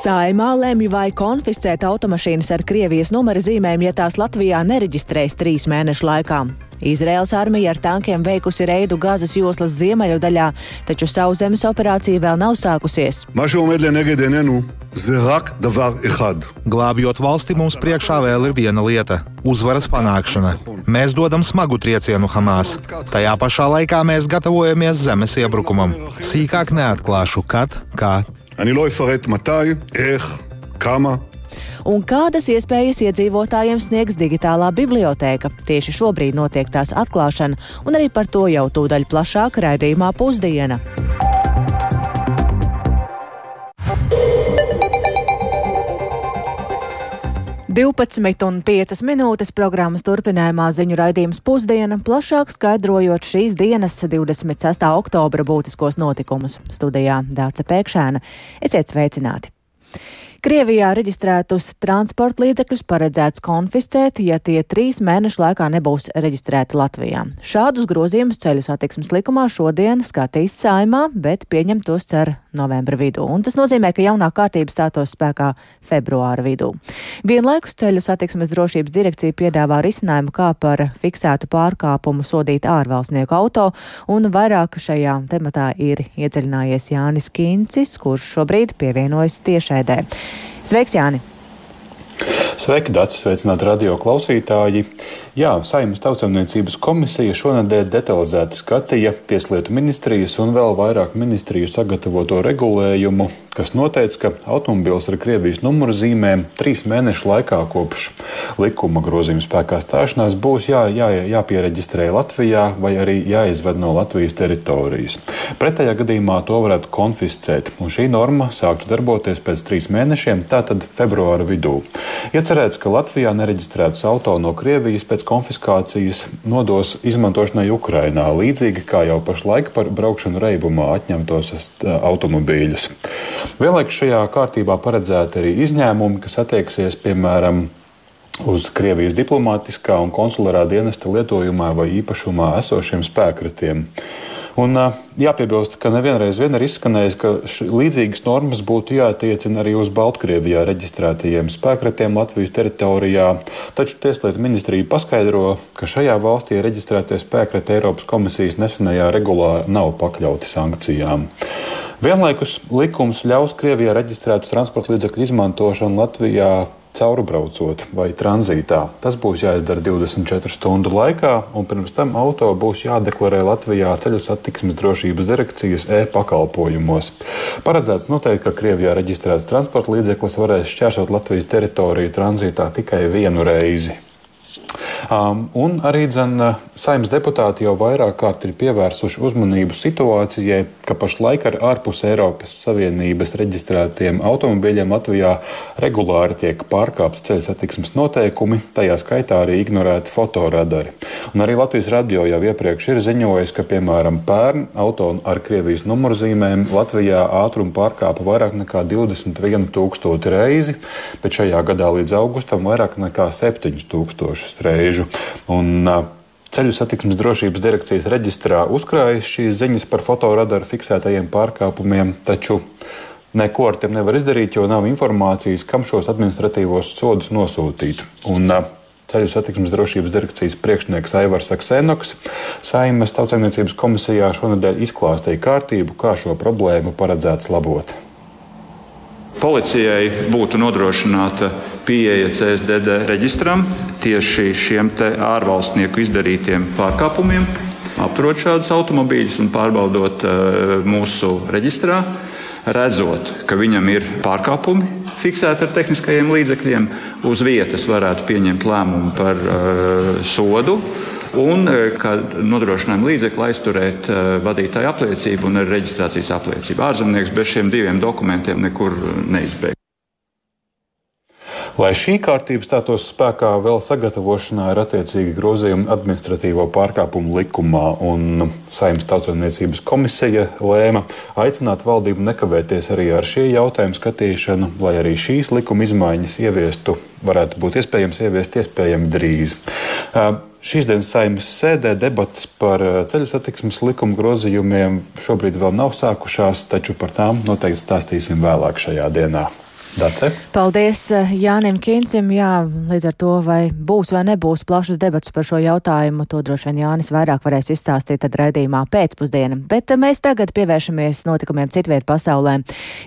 Saimā lemj, vai konfiscēt automašīnas ar Krievijas numura zīmēm, ja tās Latvijā nereģistrēs trīs mēnešu laikā. Izraels armija ar tankiem veikusi reidu Gazas joslas ziemeļu daļā, taču sauszemes operācija vēl nav sākusies. Glābjot valsti, mums priekšā vēl ir viena lieta - uzvaras panākšana. Mēs dodam smagu triecienu Hamas. Tajā pašā laikā mēs gatavojamies zemes iebrukumam. Sīkāk neatklāšu, kad, kā אני לא אפרט מתי, איך, כמה. Un kādas iespējas iedzīvotājiem sniegs digitālā bibliotēka? Tieši šobrīd notiek tās atklāšana, un arī par to jau tūdaļ plašāk raidījumā pusdiena. 12,5 minūtes programmas turpinājumā ziņu raidījums pusdiena, plašāk skaidrojot šīs dienas 26. oktobra būtiskos notikumus. Studijā Dāca Pēkšēna. Esiet sveicināti! Krievijā reģistrētus transporta līdzekļus paredzēts konfiscēt, ja tie trīs mēnešu laikā nebūs reģistrēti Latvijā. Šādus grozījumus ceļu satiksmes likumā šodien skatīs saimā, bet pieņem tos cer novembra vidū. Un tas nozīmē, ka jaunā kārtība stātos spēkā februāra vidū. Vienlaikus ceļu satiksmes drošības direkcija piedāvā risinājumu, kā par fiksētu pārkāpumu sodīt ārvalstnieku auto, un vairāk šajā tematā ir iedziļinājies Jānis Kīncis, kurš šobrīd pievienojas tiešēdē. Sveiks, Jāni! Sveiki, Dārts! Sveicināti radio klausītāji! Jā, Saimnes tautsēmniecības komisija šonadēļ detalizēti skatīja Tieslietu ministrijas un vēl vairāk ministriju sagatavoto regulējumu, kas noteica, ka automobils ar Krievijas numuru zīmēm trīs mēnešu laikā kopš likuma grozījuma spēkā stāšanās būs jā, jā, jāpiereģistrē Latvijā vai arī jāizved no Latvijas teritorijas. Pretējā gadījumā to varētu konfiscēt, un šī norma sāktu darboties pēc trīs mēnešiem, tātad februāra vidū. Iecerēts, ka Latvijā nereģistrētus auto no Krievijas pēc konfiskācijas nodos izmantošanai Ukrainā, līdzīgi kā jau pašlaik par braukšanu reibumā atņemtos automobīļus. Vienlaikus šajā kārtībā paredzēti arī izņēmumi, kas attieksies piemēram uz Krievijas diplomātiskā un konsulārā dienesta lietojumā vai īpašumā esošiem spēkratiem. Un jāpiebilst, ka nevienreiz vien ir izskanējis, ka līdzīgas normas būtu jātiecina arī uz Baltkrievijā reģistrētajiem spēkratiem Latvijas teritorijā. Taču Tieslietu ministrija paskaidro, ka šajā valstī reģistrētie spēkrati Eiropas komisijas nesenajā regulā nav pakļauti sankcijām. Vienlaikus likums ļaus Krievijā reģistrētu transporta līdzekļu izmantošanu Latvijā caurbraucot vai tranzītā. Tas būs jāizdara 24 stundu laikā, un pirms tam auto būs jādeklarē Latvijā ceļu satiksmes drošības direkcijas e-pakalpojumos. Paredzēts noteikti, ka Krievijā reģistrēts transporta līdzeklis varēs šķērsot Latvijas teritoriju tranzītā tikai vienu reizi. Um, un arī dzen, uh, saimnes deputāti jau vairāk kārt ir pievērsuši uzmanību situācijai, ka pašlaik ar ārpus Eiropas Savienības reģistrētiem automobīļiem Latvijā regulāri tiek pārkāpti ceļu satiksmes noteikumi, tajā skaitā arī ignorēti fotoradari. Un arī Latvijas radio jau iepriekš ir ziņojis, ka piemēram pērn auto ar Krievijas numurzīmēm Latvijā ātrumu pārkāpa vairāk nekā 21 tūkstoši reizi, bet šajā gadā līdz augustam vairāk nekā 7000 reižu. Un, Ceļu satiksmes drošības direkcijas reģistrā uzkrājas šīs ziņas par fotoradaru fiksētajiem pārkāpumiem, taču neko ar tiem nevar izdarīt, jo nav informācijas, kam šos administratīvos sodus nosūtīt. Un, Ceļu satiksmes drošības direkcijas priekšnieks Aivars Aksenoks Saimnes tautsēmniecības komisijā šonadēļ izklāstīja kārtību, kā šo problēmu paredzēts labot. Policijai būtu nodrošināta pieeja CSDD reģistram tieši šiem ārvalstnieku izdarītiem pārkāpumiem, apturot šādus automobīļus un pārbaudot uh, mūsu reģistrā, redzot, ka viņam ir pārkāpumi fiksēti ar tehniskajiem līdzekļiem, uz vietas varētu pieņemt lēmumu par uh, sodu. Un uh, kā nodrošinājuma līdzekli aizturēt uh, vadītāja apliecību un reģistrācijas apliecību. Ārzemnieks bez šiem diviem dokumentiem nekur neizbēg. Lai šī kārtība stātos spēkā, vēl sagatavošanā ir attiecīgi grozījumi administratīvo pārkāpumu likumā, un Saimnes tautsājumniecības komisija lēma aicināt valdību nekavēties arī ar šī jautājuma skatīšanu, lai arī šīs likuma izmaiņas ieviestu, varētu būt iespējams ieviest iespējami drīz. Šīs dienas saimnes sēdē debatas par ceļu satiksmes likuma grozījumiem šobrīd vēl nav sākušās, taču par tām noteikti stāstīsim vēlāk šajā dienā. Dace. Paldies eh, Jānim Kincim. Jā, līdz ar to, vai būs vai nebūs plašas debats par šo jautājumu, to droši vien Jānis vairāk varēs izstāstīt tad raidījumā pēcpusdiena. Bet eh, mēs tagad pievēršamies notikumiem citviet pasaulē.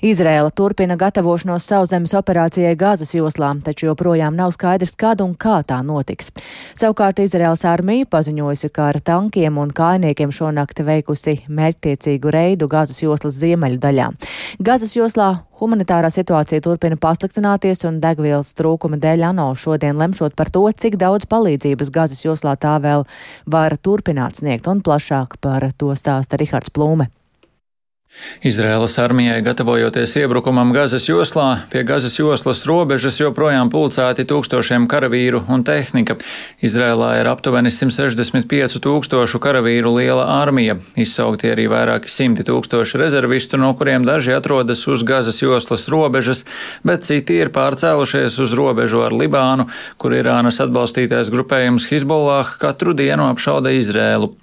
Izrēla turpina gatavošanos sauszemes operācijai Gāzes joslā, taču joprojām nav skaidrs, kad un kā tā notiks. Savukārt Izrēlas armija paziņojusi, ka ar tankiem un kājniekiem šonakt veikusi mērķtiecīgu reidu Gāzes joslas ziemeļu daļā. Gāzes joslā Humanitārā situācija turpina pasliktināties, un degvielas trūkuma dēļ ANO šodien lemšot par to, cik daudz palīdzības Gazas joslā tā vēl var turpināt sniegt, un plašāk par to stāsta Rihards Plūme. Izraēlas armijai gatavojoties iebrukumam Gazas joslā, pie Gazas joslas robežas joprojām pulcēti tūkstošiem karavīru un tehnika. Izrēlā ir aptuveni 165 tūkstošu karavīru liela armija, izsaukti arī vairāki simti tūkstoši rezervistu, no kuriem daži atrodas uz Gazas joslas robežas, bet citi ir pārcēlušies uz robežu ar Libānu, kur Irānas atbalstītais grupējums Hizbollah katru dienu apšauda Izrēlu.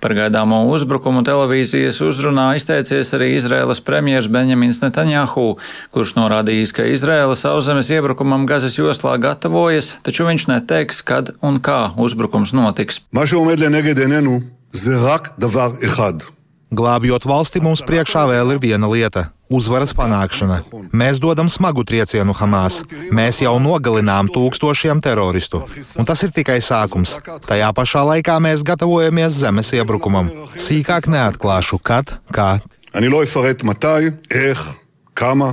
Par gaidāmo uzbrukumu televīzijas uzrunā izteicies arī Izraēlas premjers Benjamins Netanjahu, kurš norādījis, ka Izraēla sauszemes iebrukumam Gazas joslā gatavojas, taču viņš neteiks, kad un kā uzbrukums notiks. Glābjot valsti, mums priekšā vēl ir viena lieta - uzvaras panākšana. Mēs dodam smagu triecienu Hamas. Mēs jau nogalinām tūkstošiem teroristu. Un tas ir tikai sākums. Tajā pašā laikā mēs gatavojamies zemes iebrukumam. Sīkāk neatklāšu, kad, kā אני לא אפרט מתי, איך, כמה.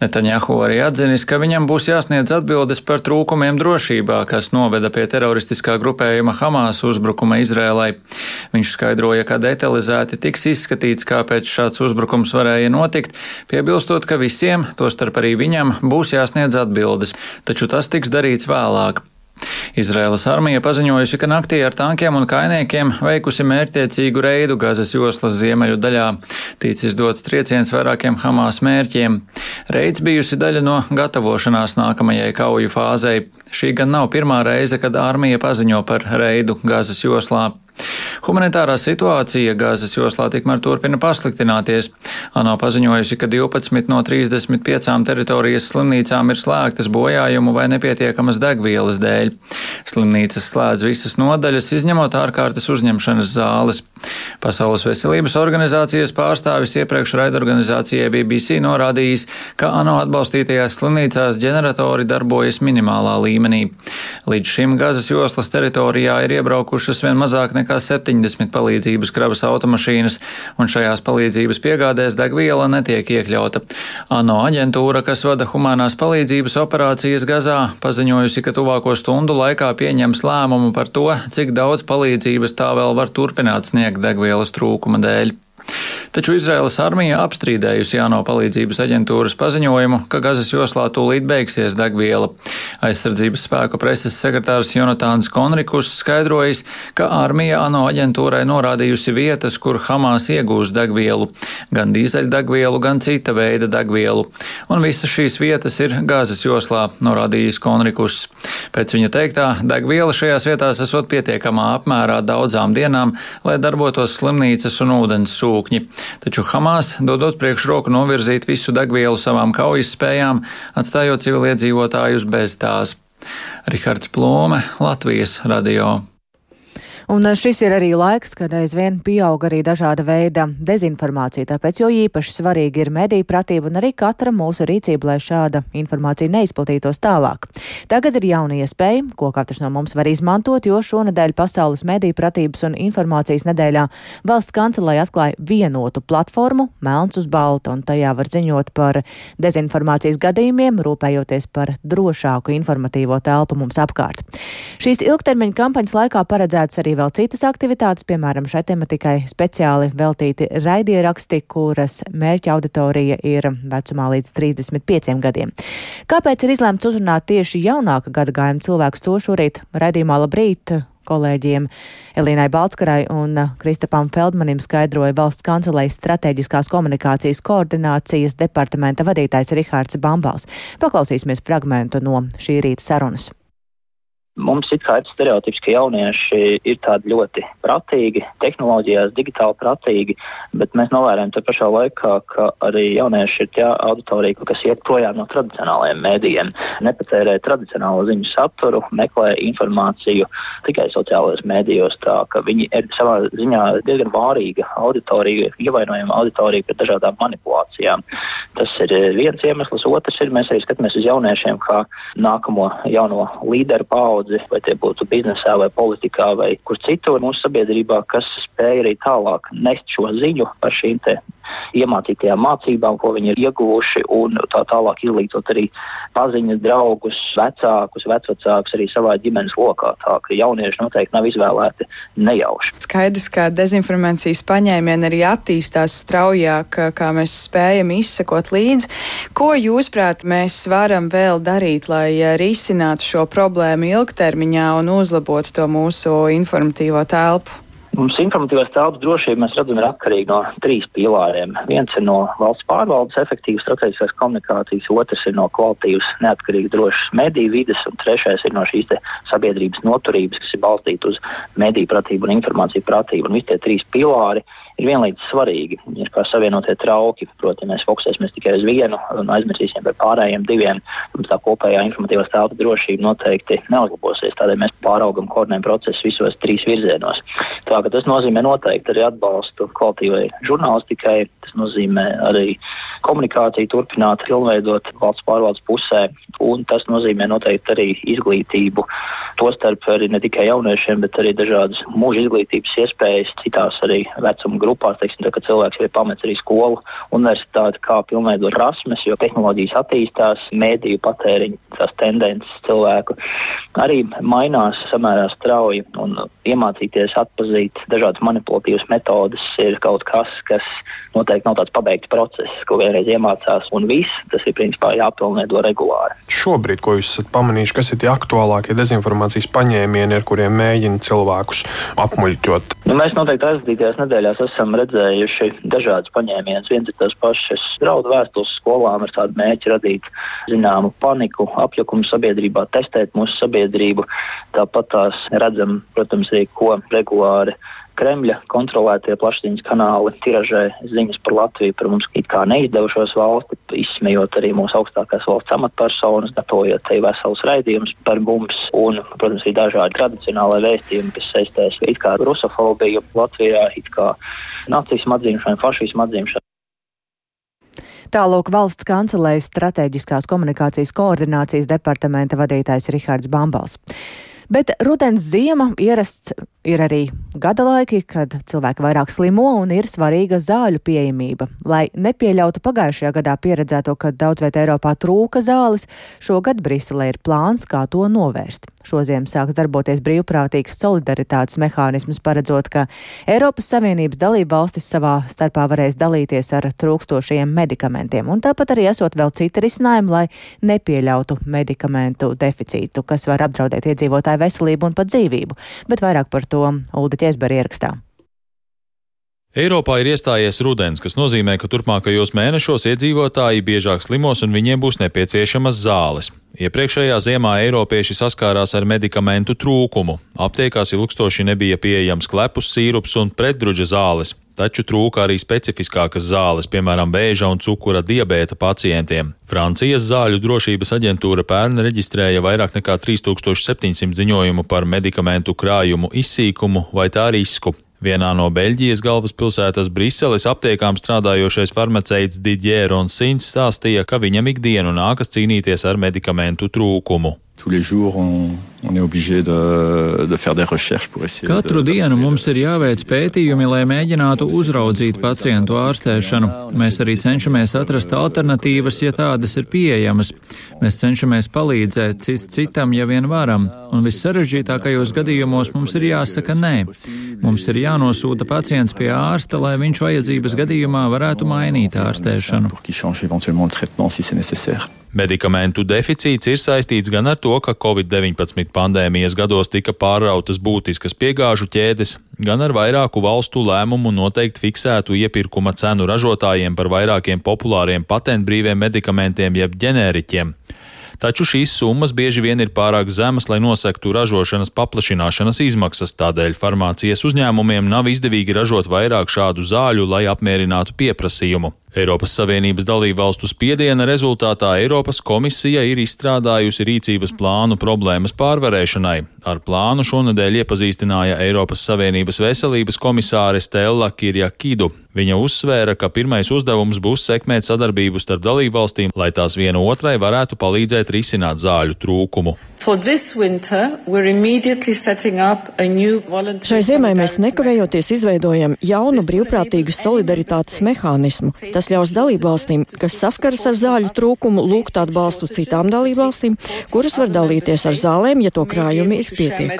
Netaņahu arī atzinis, ka viņam būs jāsniedz atbildes par trūkumiem drošībā, kas noveda pie teroristiskā grupējuma Hamas uzbrukuma Izrēlai. Viņš skaidroja, ka detalizēti tiks izskatīts, kāpēc šāds uzbrukums varēja notikt, piebilstot, ka visiem, tostarp arī viņam, būs jāsniedz atbildes, taču tas tiks darīts vēlāk. Izraēlas armija paziņojusi, ka naktī ar tankiem un kainiekiem veikusi mērķtiecīgu reidu Gazas joslas ziemeļu daļā. Ticis dots trieciens vairākiem Hamas mērķiem. Reids bijusi daļa no gatavošanās nākamajai kauju fāzei. Šī gan nav pirmā reize, kad armija paziņo par reidu Gazas joslā. Humanitārā situācija Gāzes joslā tikmēr turpina pasliktināties. ANO paziņojusi, ka 12 no 35 teritorijas slimnīcām ir slēgtas bojājumu vai nepietiekamas degvielas dēļ. Slimnīcas slēdz visas nodaļas, izņemot ārkārtas uzņemšanas zāles. Pasaules veselības organizācijas pārstāvis iepriekš raidorganizācijai BBC norādījis, ka ANO atbalstītajās slimnīcās ģeneratori darbojas minimālā līmenī. Līdz šim Gazas joslas teritorijā ir iebraukušas vien mazāk nekā 70 palīdzības kravas automašīnas, un šajās palīdzības piegādēs degviela netiek iekļauta. ANO aģentūra, kas vada humanās palīdzības operācijas Gazā, paziņojusi, ka tuvāko stundu laikā pieņems lēmumu par to, cik daudz palīdzības tā vēl var turpināt sniegt degvielas trūkuma dēļ. Taču Izraēlas armija apstrīdējusi ANO palīdzības aģentūras paziņojumu, ka Gazas joslā tūlīt beigsies degviela. Aizsardzības spēku preses sekretārs Jonatāns Konrikus skaidrojis, ka armija ANO aģentūrai norādījusi vietas, kur Hamas iegūs degvielu - gan dīzeļdegvielu, gan cita veida degvielu. Un visas šīs vietas ir Gazas joslā, norādījis Konrikus. Pēc viņa teiktā, degviela šajās vietās esot pietiekamā apmērā daudzām dienām, lai darbotos slimnīcas un ūdens sūkņi taču Hamas dodot priekšroku novirzīt visu degvielu savām kaujas spējām, atstājot civiliedzīvotājus bez tās. Rihards Plome, Latvijas radio. Un eh, šis ir arī laiks, kad aizvien pieaug arī dažāda veida dezinformācija, tāpēc jo īpaši svarīgi ir mediju pratība un arī katra mūsu rīcība, lai šāda informācija neizplatītos tālāk. Tagad ir jauna iespēja, ko katrs no mums var izmantot, jo šonadēļ Pasaules mediju pratības un informācijas nedēļā valsts kancelēja atklāja vienotu platformu Melns uz balta, un tajā var ziņot par dezinformācijas gadījumiem, rūpējoties par drošāku informatīvo telpu mums apkārt. Šīs ilgtermiņa kampaņas laikā paredzēts arī vēl citas aktivitātes, piemēram, šai tematikai speciāli veltīti raidieraksti, kuras mērķa auditorija ir vecumā līdz 35 gadiem. Kāpēc ir izlēmts uzrunāt tieši jaunāka gada gājuma cilvēkus to šorīt raidījumā Labrīt? kolēģiem Elīnai Balskarai un Kristapam Feldmanim skaidroja valsts kancelējas strateģiskās komunikācijas koordinācijas departamenta vadītājs Rihards Bambals. Paklausīsimies fragmentu no šī rīta sarunas. Mums ir kā ir stereotips, ka jaunieši ir tādi ļoti prātīgi, tehnoloģijās, digitāli prātīgi, bet mēs novērojam te pašā laikā, ka arī jaunieši ir tā auditorija, kas iet projām no tradicionālajiem mēdījiem. Nepatērē tradicionālo ziņu saturu, meklē informāciju tikai sociālajos mēdījos. Viņi ir savā ziņā diezgan vārīga auditorija, ievainojama auditorija pret dažādām manipulācijām. Tas ir viens iemesls. Otrs ir, mēs arī skatāmies uz jauniešiem kā nākamo jauno līderu paudzi paudzi, vai tie būtu biznesā, vai politikā, vai kur citur mūsu sabiedrībā, kas spēj arī tālāk nest šo ziņu par šīm iemācītajām mācībām, ko viņi ir ieguvuši, un tā tālāk izglītot arī paziņas, draugus, vecākus, vecākus arī savā ģimenes lokā. Tā ka jaunieši noteikti nav izvēlēti nejauši. Skaidrs, ka dezinformācijas paņēmieni arī attīstās straujāk, kā mēs spējam izsekot līdzi. Ko jūsuprāt mēs varam vēl darīt, lai risinātu šo problēmu ilgtermiņā un uzlabotu to mūsu informatīvo telpu? Mums informatīvās telpas drošība mēs redzam ir atkarīga no trīs pīlāriem. Viens ir no valsts pārvaldes efektīvas strateģiskās komunikācijas, otrs ir no kvalitīvas, neatkarīgas, drošas mediju vides, un trešais ir no šīs sabiedrības noturības, kas ir balstīta uz mediju pratību un informāciju pratību. Un visi tie trīs pīlāri ir vienlīdz svarīgi. Ir kā savienotie trauki. Proti, ja mēs fokusēsimies tikai uz vienu un aizmirsīsim par pārējiem diviem, tad tā kopējā informatīvās telpas drošība noteikti neuzlabosies. Tādēļ mēs pāraugam koordinējumu procesu visos trīs virzienos. Tā tas nozīmē noteikti arī atbalstu kvalitīvai žurnālistikai. Tas nozīmē arī komunikāciju turpināt, pilnveidot valsts pārvaldes pusē. Un tas nozīmē noteikti arī izglītību. Tostarp arī ne tikai jauniešiem, bet arī dažādas mūža izglītības iespējas citās arī vecuma grupās. Teiksim, tā, cilvēks jau ir pametis arī skolu, universitāti, kā pilnveidot prasmes, jo tehnoloģijas attīstās, mēdīju patēriņa, tās tendences cilvēku arī mainās samērā strauji. Iemācīties atpazīt izpētīt dažādas manipulatīvas metodes ir kaut kas, kas noteikti nav tāds pabeigts process, ko vienreiz iemācās, un viss tas ir principā jāpilnveido regulāri. Šobrīd, ko jūs esat pamanījuši, kas ir tie aktuālākie dezinformācijas paņēmieni, ar kuriem mēģina cilvēkus apmuļķot? Nu, mēs noteikti aizdītajās nedēļās esam redzējuši dažādas paņēmienas. Viens ir tas pašas draudu vēstules skolām ar tādu mēķi radīt zināmu paniku, apjukumu sabiedrībā, testēt mūsu sabiedrību. Tāpat tās redzam, protams, arī ko regulāri Kremļa kontrolētie plašsaziņas kanāli tiražē ziņas par Latviju, par mums kā neizdevušos valsti, izsmejot arī mūsu augstākās valsts amatpersonas, gatavojot arī veselus raidījumus par mums, un, protams, arī dažādi tradicionālai vēstījumi, kas saistās ar rusofobiju Latvijā, kā nacismu atzīšanu, fašismu atzīšanu. Tālūk valsts kancelējas strateģiskās komunikācijas koordinācijas departamenta vadītājs Rihards Bambals. Bet rudens ziema ierasts Ir arī gada laiki, kad cilvēki vairāk slimo un ir svarīga zāļu pieejamība. Lai nepieļautu pagājušajā gadā pieredzēto, kad daudz vietā Eiropā trūka zāles, šogad Briselē ir plāns, kā to novērst. Šoziem sāks darboties brīvprātīgs solidaritātes mehānisms, paredzot, ka Eiropas Savienības dalība valstis savā starpā varēs dalīties ar trūkstošajiem medikamentiem, un tāpat arī esot vēl citi risinājumi, lai nepieļautu medikamentu deficītu, kas var apdraudēt iedzīvotāju veselību un pat dzīvību. Bet vairāk par to Ulda Ķesbera ierakstā. Eiropā ir iestājies rudens, kas nozīmē, ka turpmākajos mēnešos iedzīvotāji biežāk slimos un viņiem būs nepieciešamas zāles. Iepriekšējā ziemā eiropieši saskārās ar medikamentu trūkumu. Aptiekās ilgstoši nebija pieejams klepus sīrups un pretdruģa zāles, taču trūka arī specifiskākas zāles, piemēram, vēža un cukura diabēta pacientiem. Francijas zāļu drošības aģentūra pērn reģistrēja vairāk nekā 3700 ziņojumu par medikamentu krājumu izsīkumu vai tā risku. Vienā no Beļģijas galvaspilsētas Briseles aptiekām strādājošais farmaceits Didier Ronsins stāstīja, ka viņam ikdienu nākas cīnīties ar medikamentu trūkumu. Tous les jours, on, on est obligé de, de faire des recherches pour essayer. Katru de, dienu mums ir jāveic pētījumi, lai mēģinātu uzraudzīt pacientu ārstēšanu. Mēs arī cenšamies atrast alternatīvas, ja tādas ir pieejamas. Mēs cenšamies palīdzēt cits citam, ja vien varam, un vissarežģītākajos gadījumos mums ir jāsaka nē. Mums ir jānosūta pacients pie ārsta, lai viņš vajadzības gadījumā varētu mainīt ārstēšanu. Medikamentu deficīts ir saistīts gan ar to, ka Covid-19 pandēmijas gados tika pārrautas būtiskas piegāžu ķēdes, gan ar vairāku valstu lēmumu noteikt fiksētu iepirkuma cenu ražotājiem par vairākiem populāriem patentbrīviem medikamentiem jeb ģenēriķiem. Taču šīs summas bieži vien ir pārāk zemas, lai nosektu ražošanas paplašināšanas izmaksas, tādēļ farmācijas uzņēmumiem nav izdevīgi ražot vairāk šādu zāļu, lai apmierinātu pieprasījumu. Eiropas Savienības dalību valstu spiediena rezultātā Eiropas komisija ir izstrādājusi rīcības plānu problēmas pārvarēšanai. Ar plānu šonadēļ iepazīstināja Eiropas Savienības veselības komisāre Stella Kirjakidu. Viņa uzsvēra, ka pirmais uzdevums būs sekmēt sadarbību starp dalību valstīm, lai tās viena otrai varētu palīdzēt risināt zāļu trūkumu. Šai ziemai mēs nekavējoties izveidojam jaunu brīvprātīgu solidaritātes mehānismu. Tas ļaus dalībvalstīm, kas saskaras ar zāļu trūkumu, lūgt atbalstu citām dalībvalstīm, kuras var dalīties ar zālēm, ja to krājumi ir pietiekami.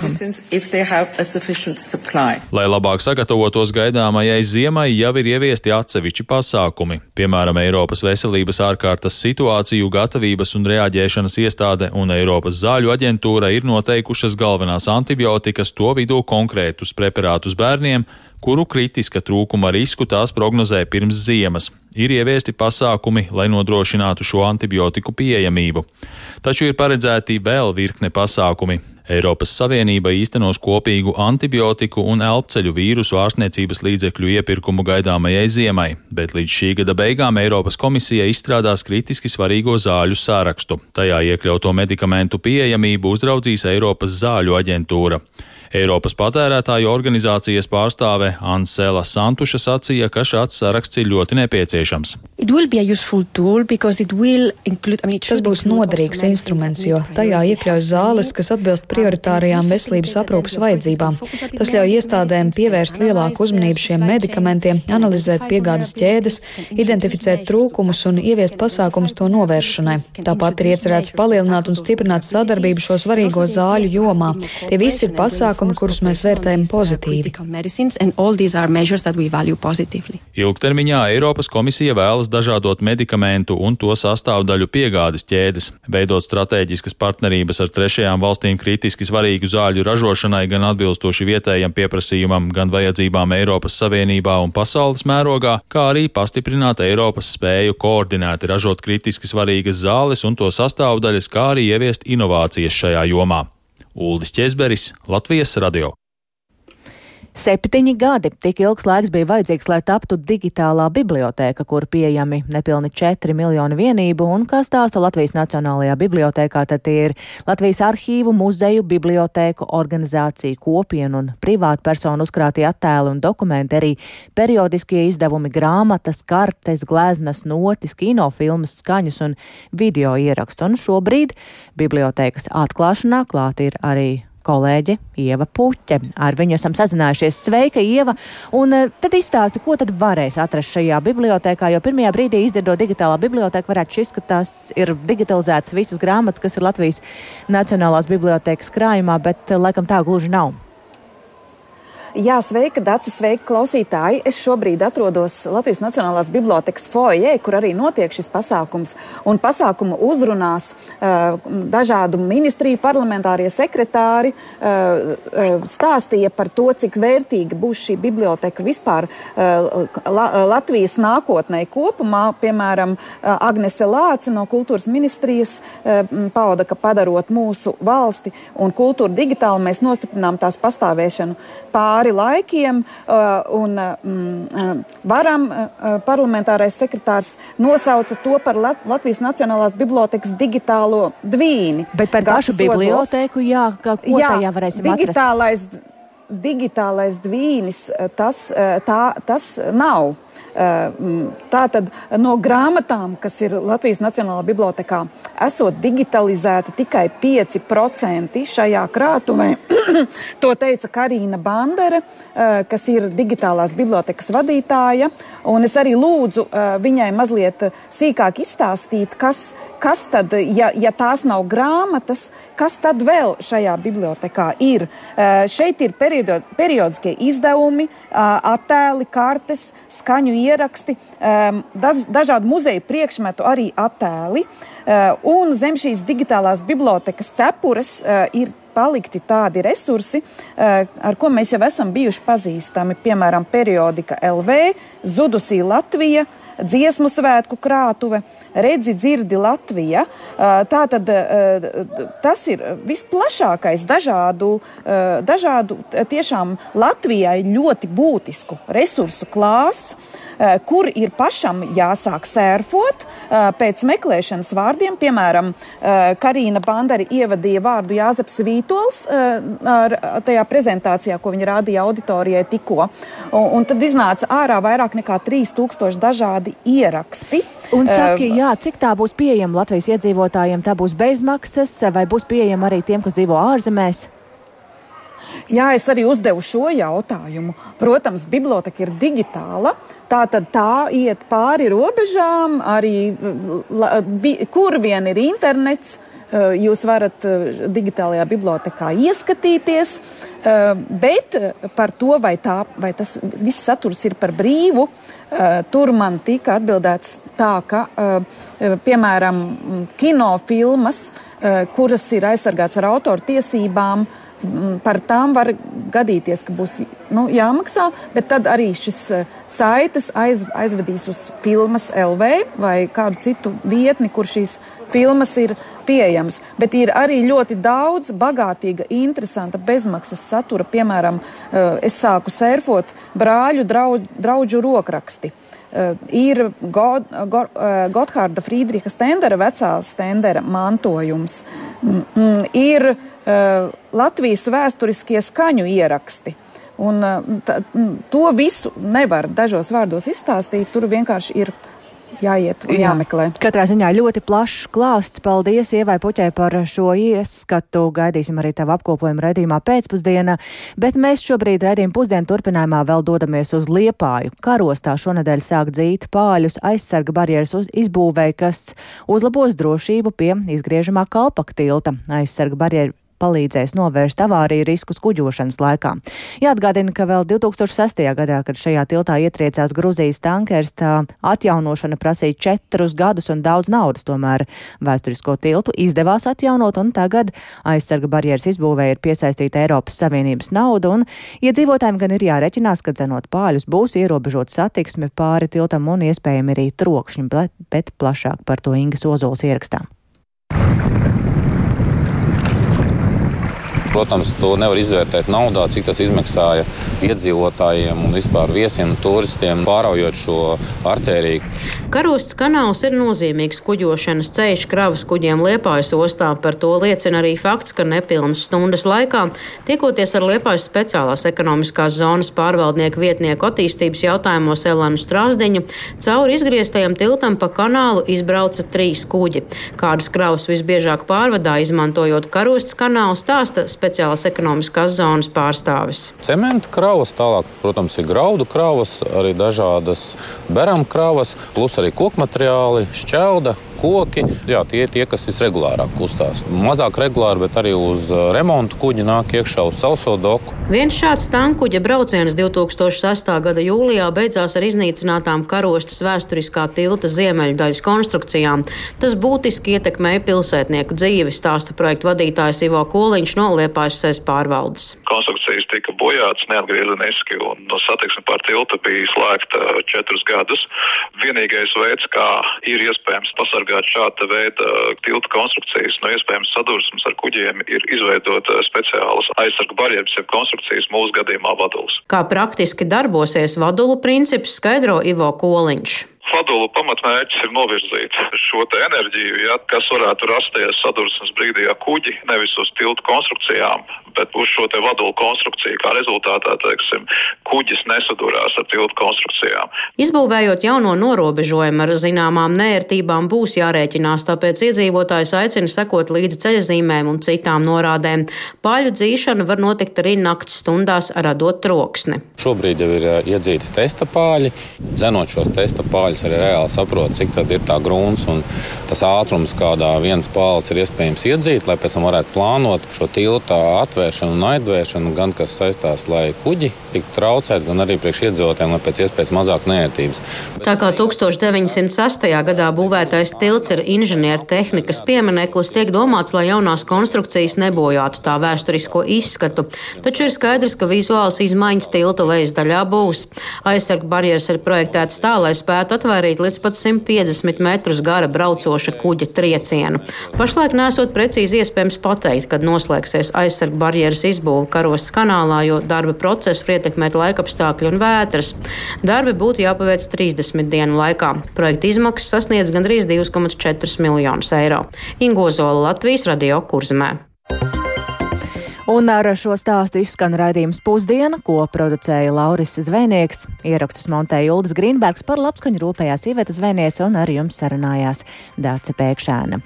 Lai labāk sagatavotos gaidāmajai ziemai, jau ir ieviesti atsevišķi pasākumi, piemēram, Eiropas veselības ārkārtas situāciju gatavības un reaģēšanas iestāde un Eiropas zāļu aģentūra ir noteikušas galvenās antibiotikas, to vidū konkrētus preparātus bērniem, kuru kritiska trūkuma risku tās prognozē pirms ziemas. Ir ieviesti pasākumi, lai nodrošinātu šo antibiotiku pieejamību. Taču ir paredzēti vēl virkne pasākumi. Eiropas Savienība īstenos kopīgu antibiotiku un elpceļu vīrusu ārstniecības līdzekļu iepirkumu gaidāmajai ziemai, bet līdz šī gada beigām Eiropas komisija izstrādās kritiski svarīgo zāļu sārakstu. Tajā iekļauto medikamentu pieejamību uzraudzīs Eiropas zāļu aģentūra. Eiropas patērētāju organizācijas pārstāve Ansela Santuša sacīja, ka šāds saraksts ir ļoti nepieciešams. Include, I mean, Tas būs noderīgs instruments, jo tajā iekļauj zāles, kas atbilst prioritārajām veselības aprūpas vajadzībām. Tas ļauj iestādēm pievērst lielāku uzmanību šiem medikamentiem, analizēt piegādes ķēdes, identificēt trūkumus un ieviest pasākumus to novēršanai. Tāpat ir iecerēts palielināt un stiprināt sadarbību šo svarīgo zāļu jomā. Tie visi ir pasākumi, pasākumi, kurus mēs vērtējam pozitīvi. Ilgtermiņā Eiropas komisija vēlas dažādot medikamentu un to sastāvdaļu piegādes ķēdes, veidot strateģiskas partnerības ar trešajām valstīm kritiski svarīgu zāļu ražošanai gan atbilstoši vietējam pieprasījumam, gan vajadzībām Eiropas Savienībā un pasaules mērogā, kā arī pastiprināt Eiropas spēju koordinēti ražot kritiski svarīgas zāles un to sastāvdaļas, kā arī ieviest inovācijas šajā jomā. Uldis Česberis, Latvijas radio. Septiņi gadi tik ilgs laiks bija vajadzīgs, lai taptu digitālā biblioteka, kur pieejami nepilni 4 miljoni vienību, un kā stāsta Latvijas Nacionālajā bibliotekā, tad ir Latvijas arhīvu, muzeju, bibliotēku, organizāciju, kopienu un privātu personu uzkrātie attēli un dokumenti, arī periodiskie izdevumi, grāmatas, kartes, gleznas, notis, kinofilmas, skaņas un video ierakstu. Un šobrīd bibliotekas atklāšanā klāt ir arī kolēģe Ieva Puķe. Ar viņu esam sazinājušies. Sveika, Ieva! Un eh, tad izstāsti, ko tad varēs atrast šajā bibliotekā, jo pirmajā brīdī izdzirdot digitālā biblioteka, varētu šķist, ka tās ir digitalizētas visas grāmatas, kas ir Latvijas Nacionālās bibliotekas krājumā, bet eh, laikam tā gluži nav. Jā, sveika, Dārcis, sveika, klausītāji. Es šobrīd atrodos Latvijas Nacionālās Bibliotēkas foijē, kur arī notiek šis pasākums. Un pasākumu uzrunās uh, dažādu ministriju parlamentārie sekretāri, uh, uh, stāstīja par to, cik vērtīga būs šī biblioteka vispār uh, La Latvijas nākotnē kopumā. Piemēram, uh, Agnese Lāce no kultūras ministrijas uh, pauda, ka padarot mūsu valsti un kultūru digitāli, mēs nostiprinām tās pastāvēšanu pāri pāri laikiem, uh, un mm, uh, varam uh, parlamentārais sekretārs nosauca to par Latvijas Nacionālās bibliotekas digitālo dvīni. Bet par pašu biblioteku, jā, kā, ko jā, tajā varēsim digitālais, atrast? Digitālais dvīnis, tas, tā, tas nav. Tātad no grāmatām, kas ir Latvijas Nacionālajā bibliotekā, esot digitalizēta tikai 5% šajā krātuvē. to teica Karina Bandere, kas ir digitālās bibliotekas vadītāja. Es arī lūdzu viņai mazliet sīkāk izstāstīt, kas, kas tad, ja, ja tās nav grāmatas, kas tad vēl šajā bibliotekā ir. Šeit ir periodiskie izdevumi, attēli, kartes, skaņu ieraksti, daž, dažādu muzeju priekšmetu arī attēli. Un zem šīs digitālās bibliotekas cepures ir palikti tādi resursi, ar ko mēs jau esam bijuši pazīstami. Piemēram, periodika LV, Zudusī Latvija, dziesmu svētku krātuve, redzi, dzirdi Latvija. Tā tad tas ir visplašākais dažādu, dažādu tiešām Latvijai ļoti būtisku resursu klāsts, kur ir pašam jāsāk sērfot pēc meklēšanas vārdiem. Piemēram, Karina Bandari ievadīja vārdu Jāzeps Vītols tajā prezentācijā, ko viņa rādīja auditorijai tikko. Un, un tad iznāca ārā vairāk nekā 3000 dažādi ieraksti. Un saki, jā, cik tā būs pieejama Latvijas iedzīvotājiem? Tā būs bezmaksas vai būs pieejama arī tiem, kas dzīvo ārzemēs? Jā, es arī uzdevu šo jautājumu. Protams, biblioteka ir digitāla. Tā tad tā iet pāri robežām, arī bi, kur vien ir internets. Jūs varat digitālajā bibliotekā ieskatīties, bet par to, vai, tā, vai tas viss saturs ir par brīvu, tur man tika atbildēts tā, ka, piemēram, kinofilmas, kuras ir aizsargāts ar autoru tiesībām, par tām var gadīties, ka būs nu, jāmaksā, bet tad arī šis saites aiz, aizvedīs uz filmas LV vai kādu citu vietni, kur šīs filmas ir pieejamas. Bet ir arī ļoti daudz bagātīga, interesanta bezmaksas satura. Piemēram, es sāku sērfot brāļu draudžu, draudžu rokraksti. Uh, ir God, God, Gotthārda Friedricha Stendera, vecā Stendera mantojums. Mm, mm, ir Latvijas vēsturiskie skaņu ieraksti. Un, tā, to visu nevar dažos vārdos izstāstīt. Tur vienkārši ir jāiet un jāmeklē. Jā. Katrā ziņā ļoti plašs klāsts. Paldies Ievai Puķai par šo ieskatu. Gaidīsim arī tavu apkopojumu redzījumā pēcpusdienā, bet mēs šobrīd redzījuma pusdienu turpinājumā vēl dodamies uz Liepāju. Karostā šonadēļ sāk dzīt pāļus aizsarga barjeras uz izbūvē, kas uzlabos drošību pie izgriežamā kalpaka tilta. Aizsarga barjeru palīdzēs novērst avāriju riskus kuģošanas laikā. Jāatgādina, ka vēl 2006. gadā, kad šajā tiltā ietriecās Gruzijas tankers, tā atjaunošana prasīja četrus gadus un daudz naudas. Tomēr vēsturisko tiltu izdevās atjaunot, un tagad aizsarga barjeras izbūvē ir piesaistīta Eiropas Savienības nauda, un iedzīvotājiem gan ir jāreķinās, ka dzenot pāļus būs ierobežot satiksme pāri tiltam un iespējami arī trokšņi, bet plašāk par to Ingas Ozols ierakstām. Protams, to nevar izvērtēt naudā, cik tas izmaksāja iedzīvotājiem un vispār viesiem turistiem, pāraujot šo artēriju. Karosts kanāls ir nozīmīgs kuģošanas ceļš kravas kuģiem Liepājas ostā. Par to liecina arī fakts, ka nepilnas stundas laikā, tiekoties ar Liepājas speciālās ekonomiskās zonas pārvaldnieku vietnieku attīstības jautājumos Elēnu Strāzdiņu, cauri izgrieztajam tiltam pa kanālu izbrauca trīs kuģi. Kādas kravas visbiežāk pārvadā, izmantojot karosts kanālu, stāsta speciālas ekonomiskās zonas pārstāvis. Cementa kravas, tālāk, protams, ir graudu kravas, arī dažādas beram kravas, plus arī koku materiāli, šķelda, koki. Jā, tie ir tie, kas visregulārāk kustās. Mazāk regulāri, bet arī uz uh, remontu kuģi nāk iekšā uz sauso doku. Viens šāds tankuģa brauciens 2006. gada jūlijā beidzās ar iznīcinātām karostas vēsturiskā tilta ziemeļdaļas konstrukcijām. Tas būtiski ietekmēja pilsētnieku dzīvi, stāsta projekta vadītājs Ivo Koliņš no Liepājas SES pārvaldes. Konstrukcijas tika bojātas neatgriezeniski, un satiksme pār tiltu bija slēgta četrus gadus. Vienīgais veids, kā ir iespējams pasargāt šāda veida tiltu konstrukcijas no iespējams sadursmes ar kuģiem, ir izveidot speciālas aizsargu barjeras, jeb konstrukcijas mūsu gadījumā vadulas. Kā praktiski darbosies vadulu princips, skaidro Ivo Koliņš. Fadulu pamatmērķis ir novirzīt šo enerģiju, ja, kas varētu rasties sadursmes brīdī ar kuģi, nevis uz tiltu konstrukcijām, bet uz šo vadulu konstrukciju. Kā rezultātā teiksim, kuģis nesadurās ar tiltu konstrukcijām. Izbūvējot jauno norobežojumu ar zināmām nērtībām, būs jārēķinās, tāpēc iedzīvotājs aicina sekot līdzi ceļzīmēm un citām norādēm. Paļu dzīšana var notikt arī naktas stundās, radot troksni. Šobrīd jau ir iedzīti testa pāļi. Dzenot šos testa pāļus, arī reāli saprot, cik tad ir tā grūns un tas ātrums, kādā viens pāls ir iespējams iedzīt, lai pēc tam varētu plānot šo tiltu atvēršanu un aizvēršanu, gan kas saistās, lai kuģi tiktu traucēti, gan arī priekš iedzīvotājiem, lai pēc iespējas mazāk neērtības. Tā kā 1906. gadā būvētais tilts ir inženiertehnikas piemineklis, tiek domāts, lai jaunās konstrukcijas nebojātu tā vēsturisko izskatu. Taču ir skaidrs, ka vizuāls izmaiņas tilta lejas daļā būs. Aizsargu barjeras ir projektētas tā, lai spētu atvairīt līdz pat 150 metrus gara braucoša kuģa triecienu. Pašlaik nesot precīzi iespējams pateikt, kad noslēgsies aizsargu barjeras izbūve karostas kanālā, jo darba procesu var ietekmēt laikapstākļi un vētras. Darbi būtu jāpaveic 30 dienu laikā. Projekta izmaksas sasniedz gandrīz 2,4 miljonus eiro. Ingozola Latvijas radio kurzemē. Un ar šo stāstu izskan raidījums pusdiena, ko producēja Lauris Zvēnieks. Ierakstus montēja Uldis Grīnbergs par labskaņu rūpējās Iveta Zvēniece un ar jums sarunājās Dāca Pēkšēna.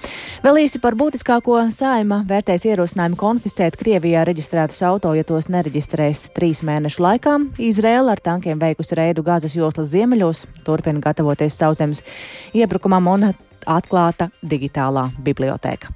Vēl īsi par būtiskāko saima vērtēs ierosinājumu konfiscēt Krievijā reģistrētus auto, ja tos nereģistrēs trīs mēnešu laikā. Izrēla ar tankiem veikusi reidu Gāzes joslas ziemeļos, turpina gatavoties sauszemes iebrukumam un atklāta digitālā biblioteka.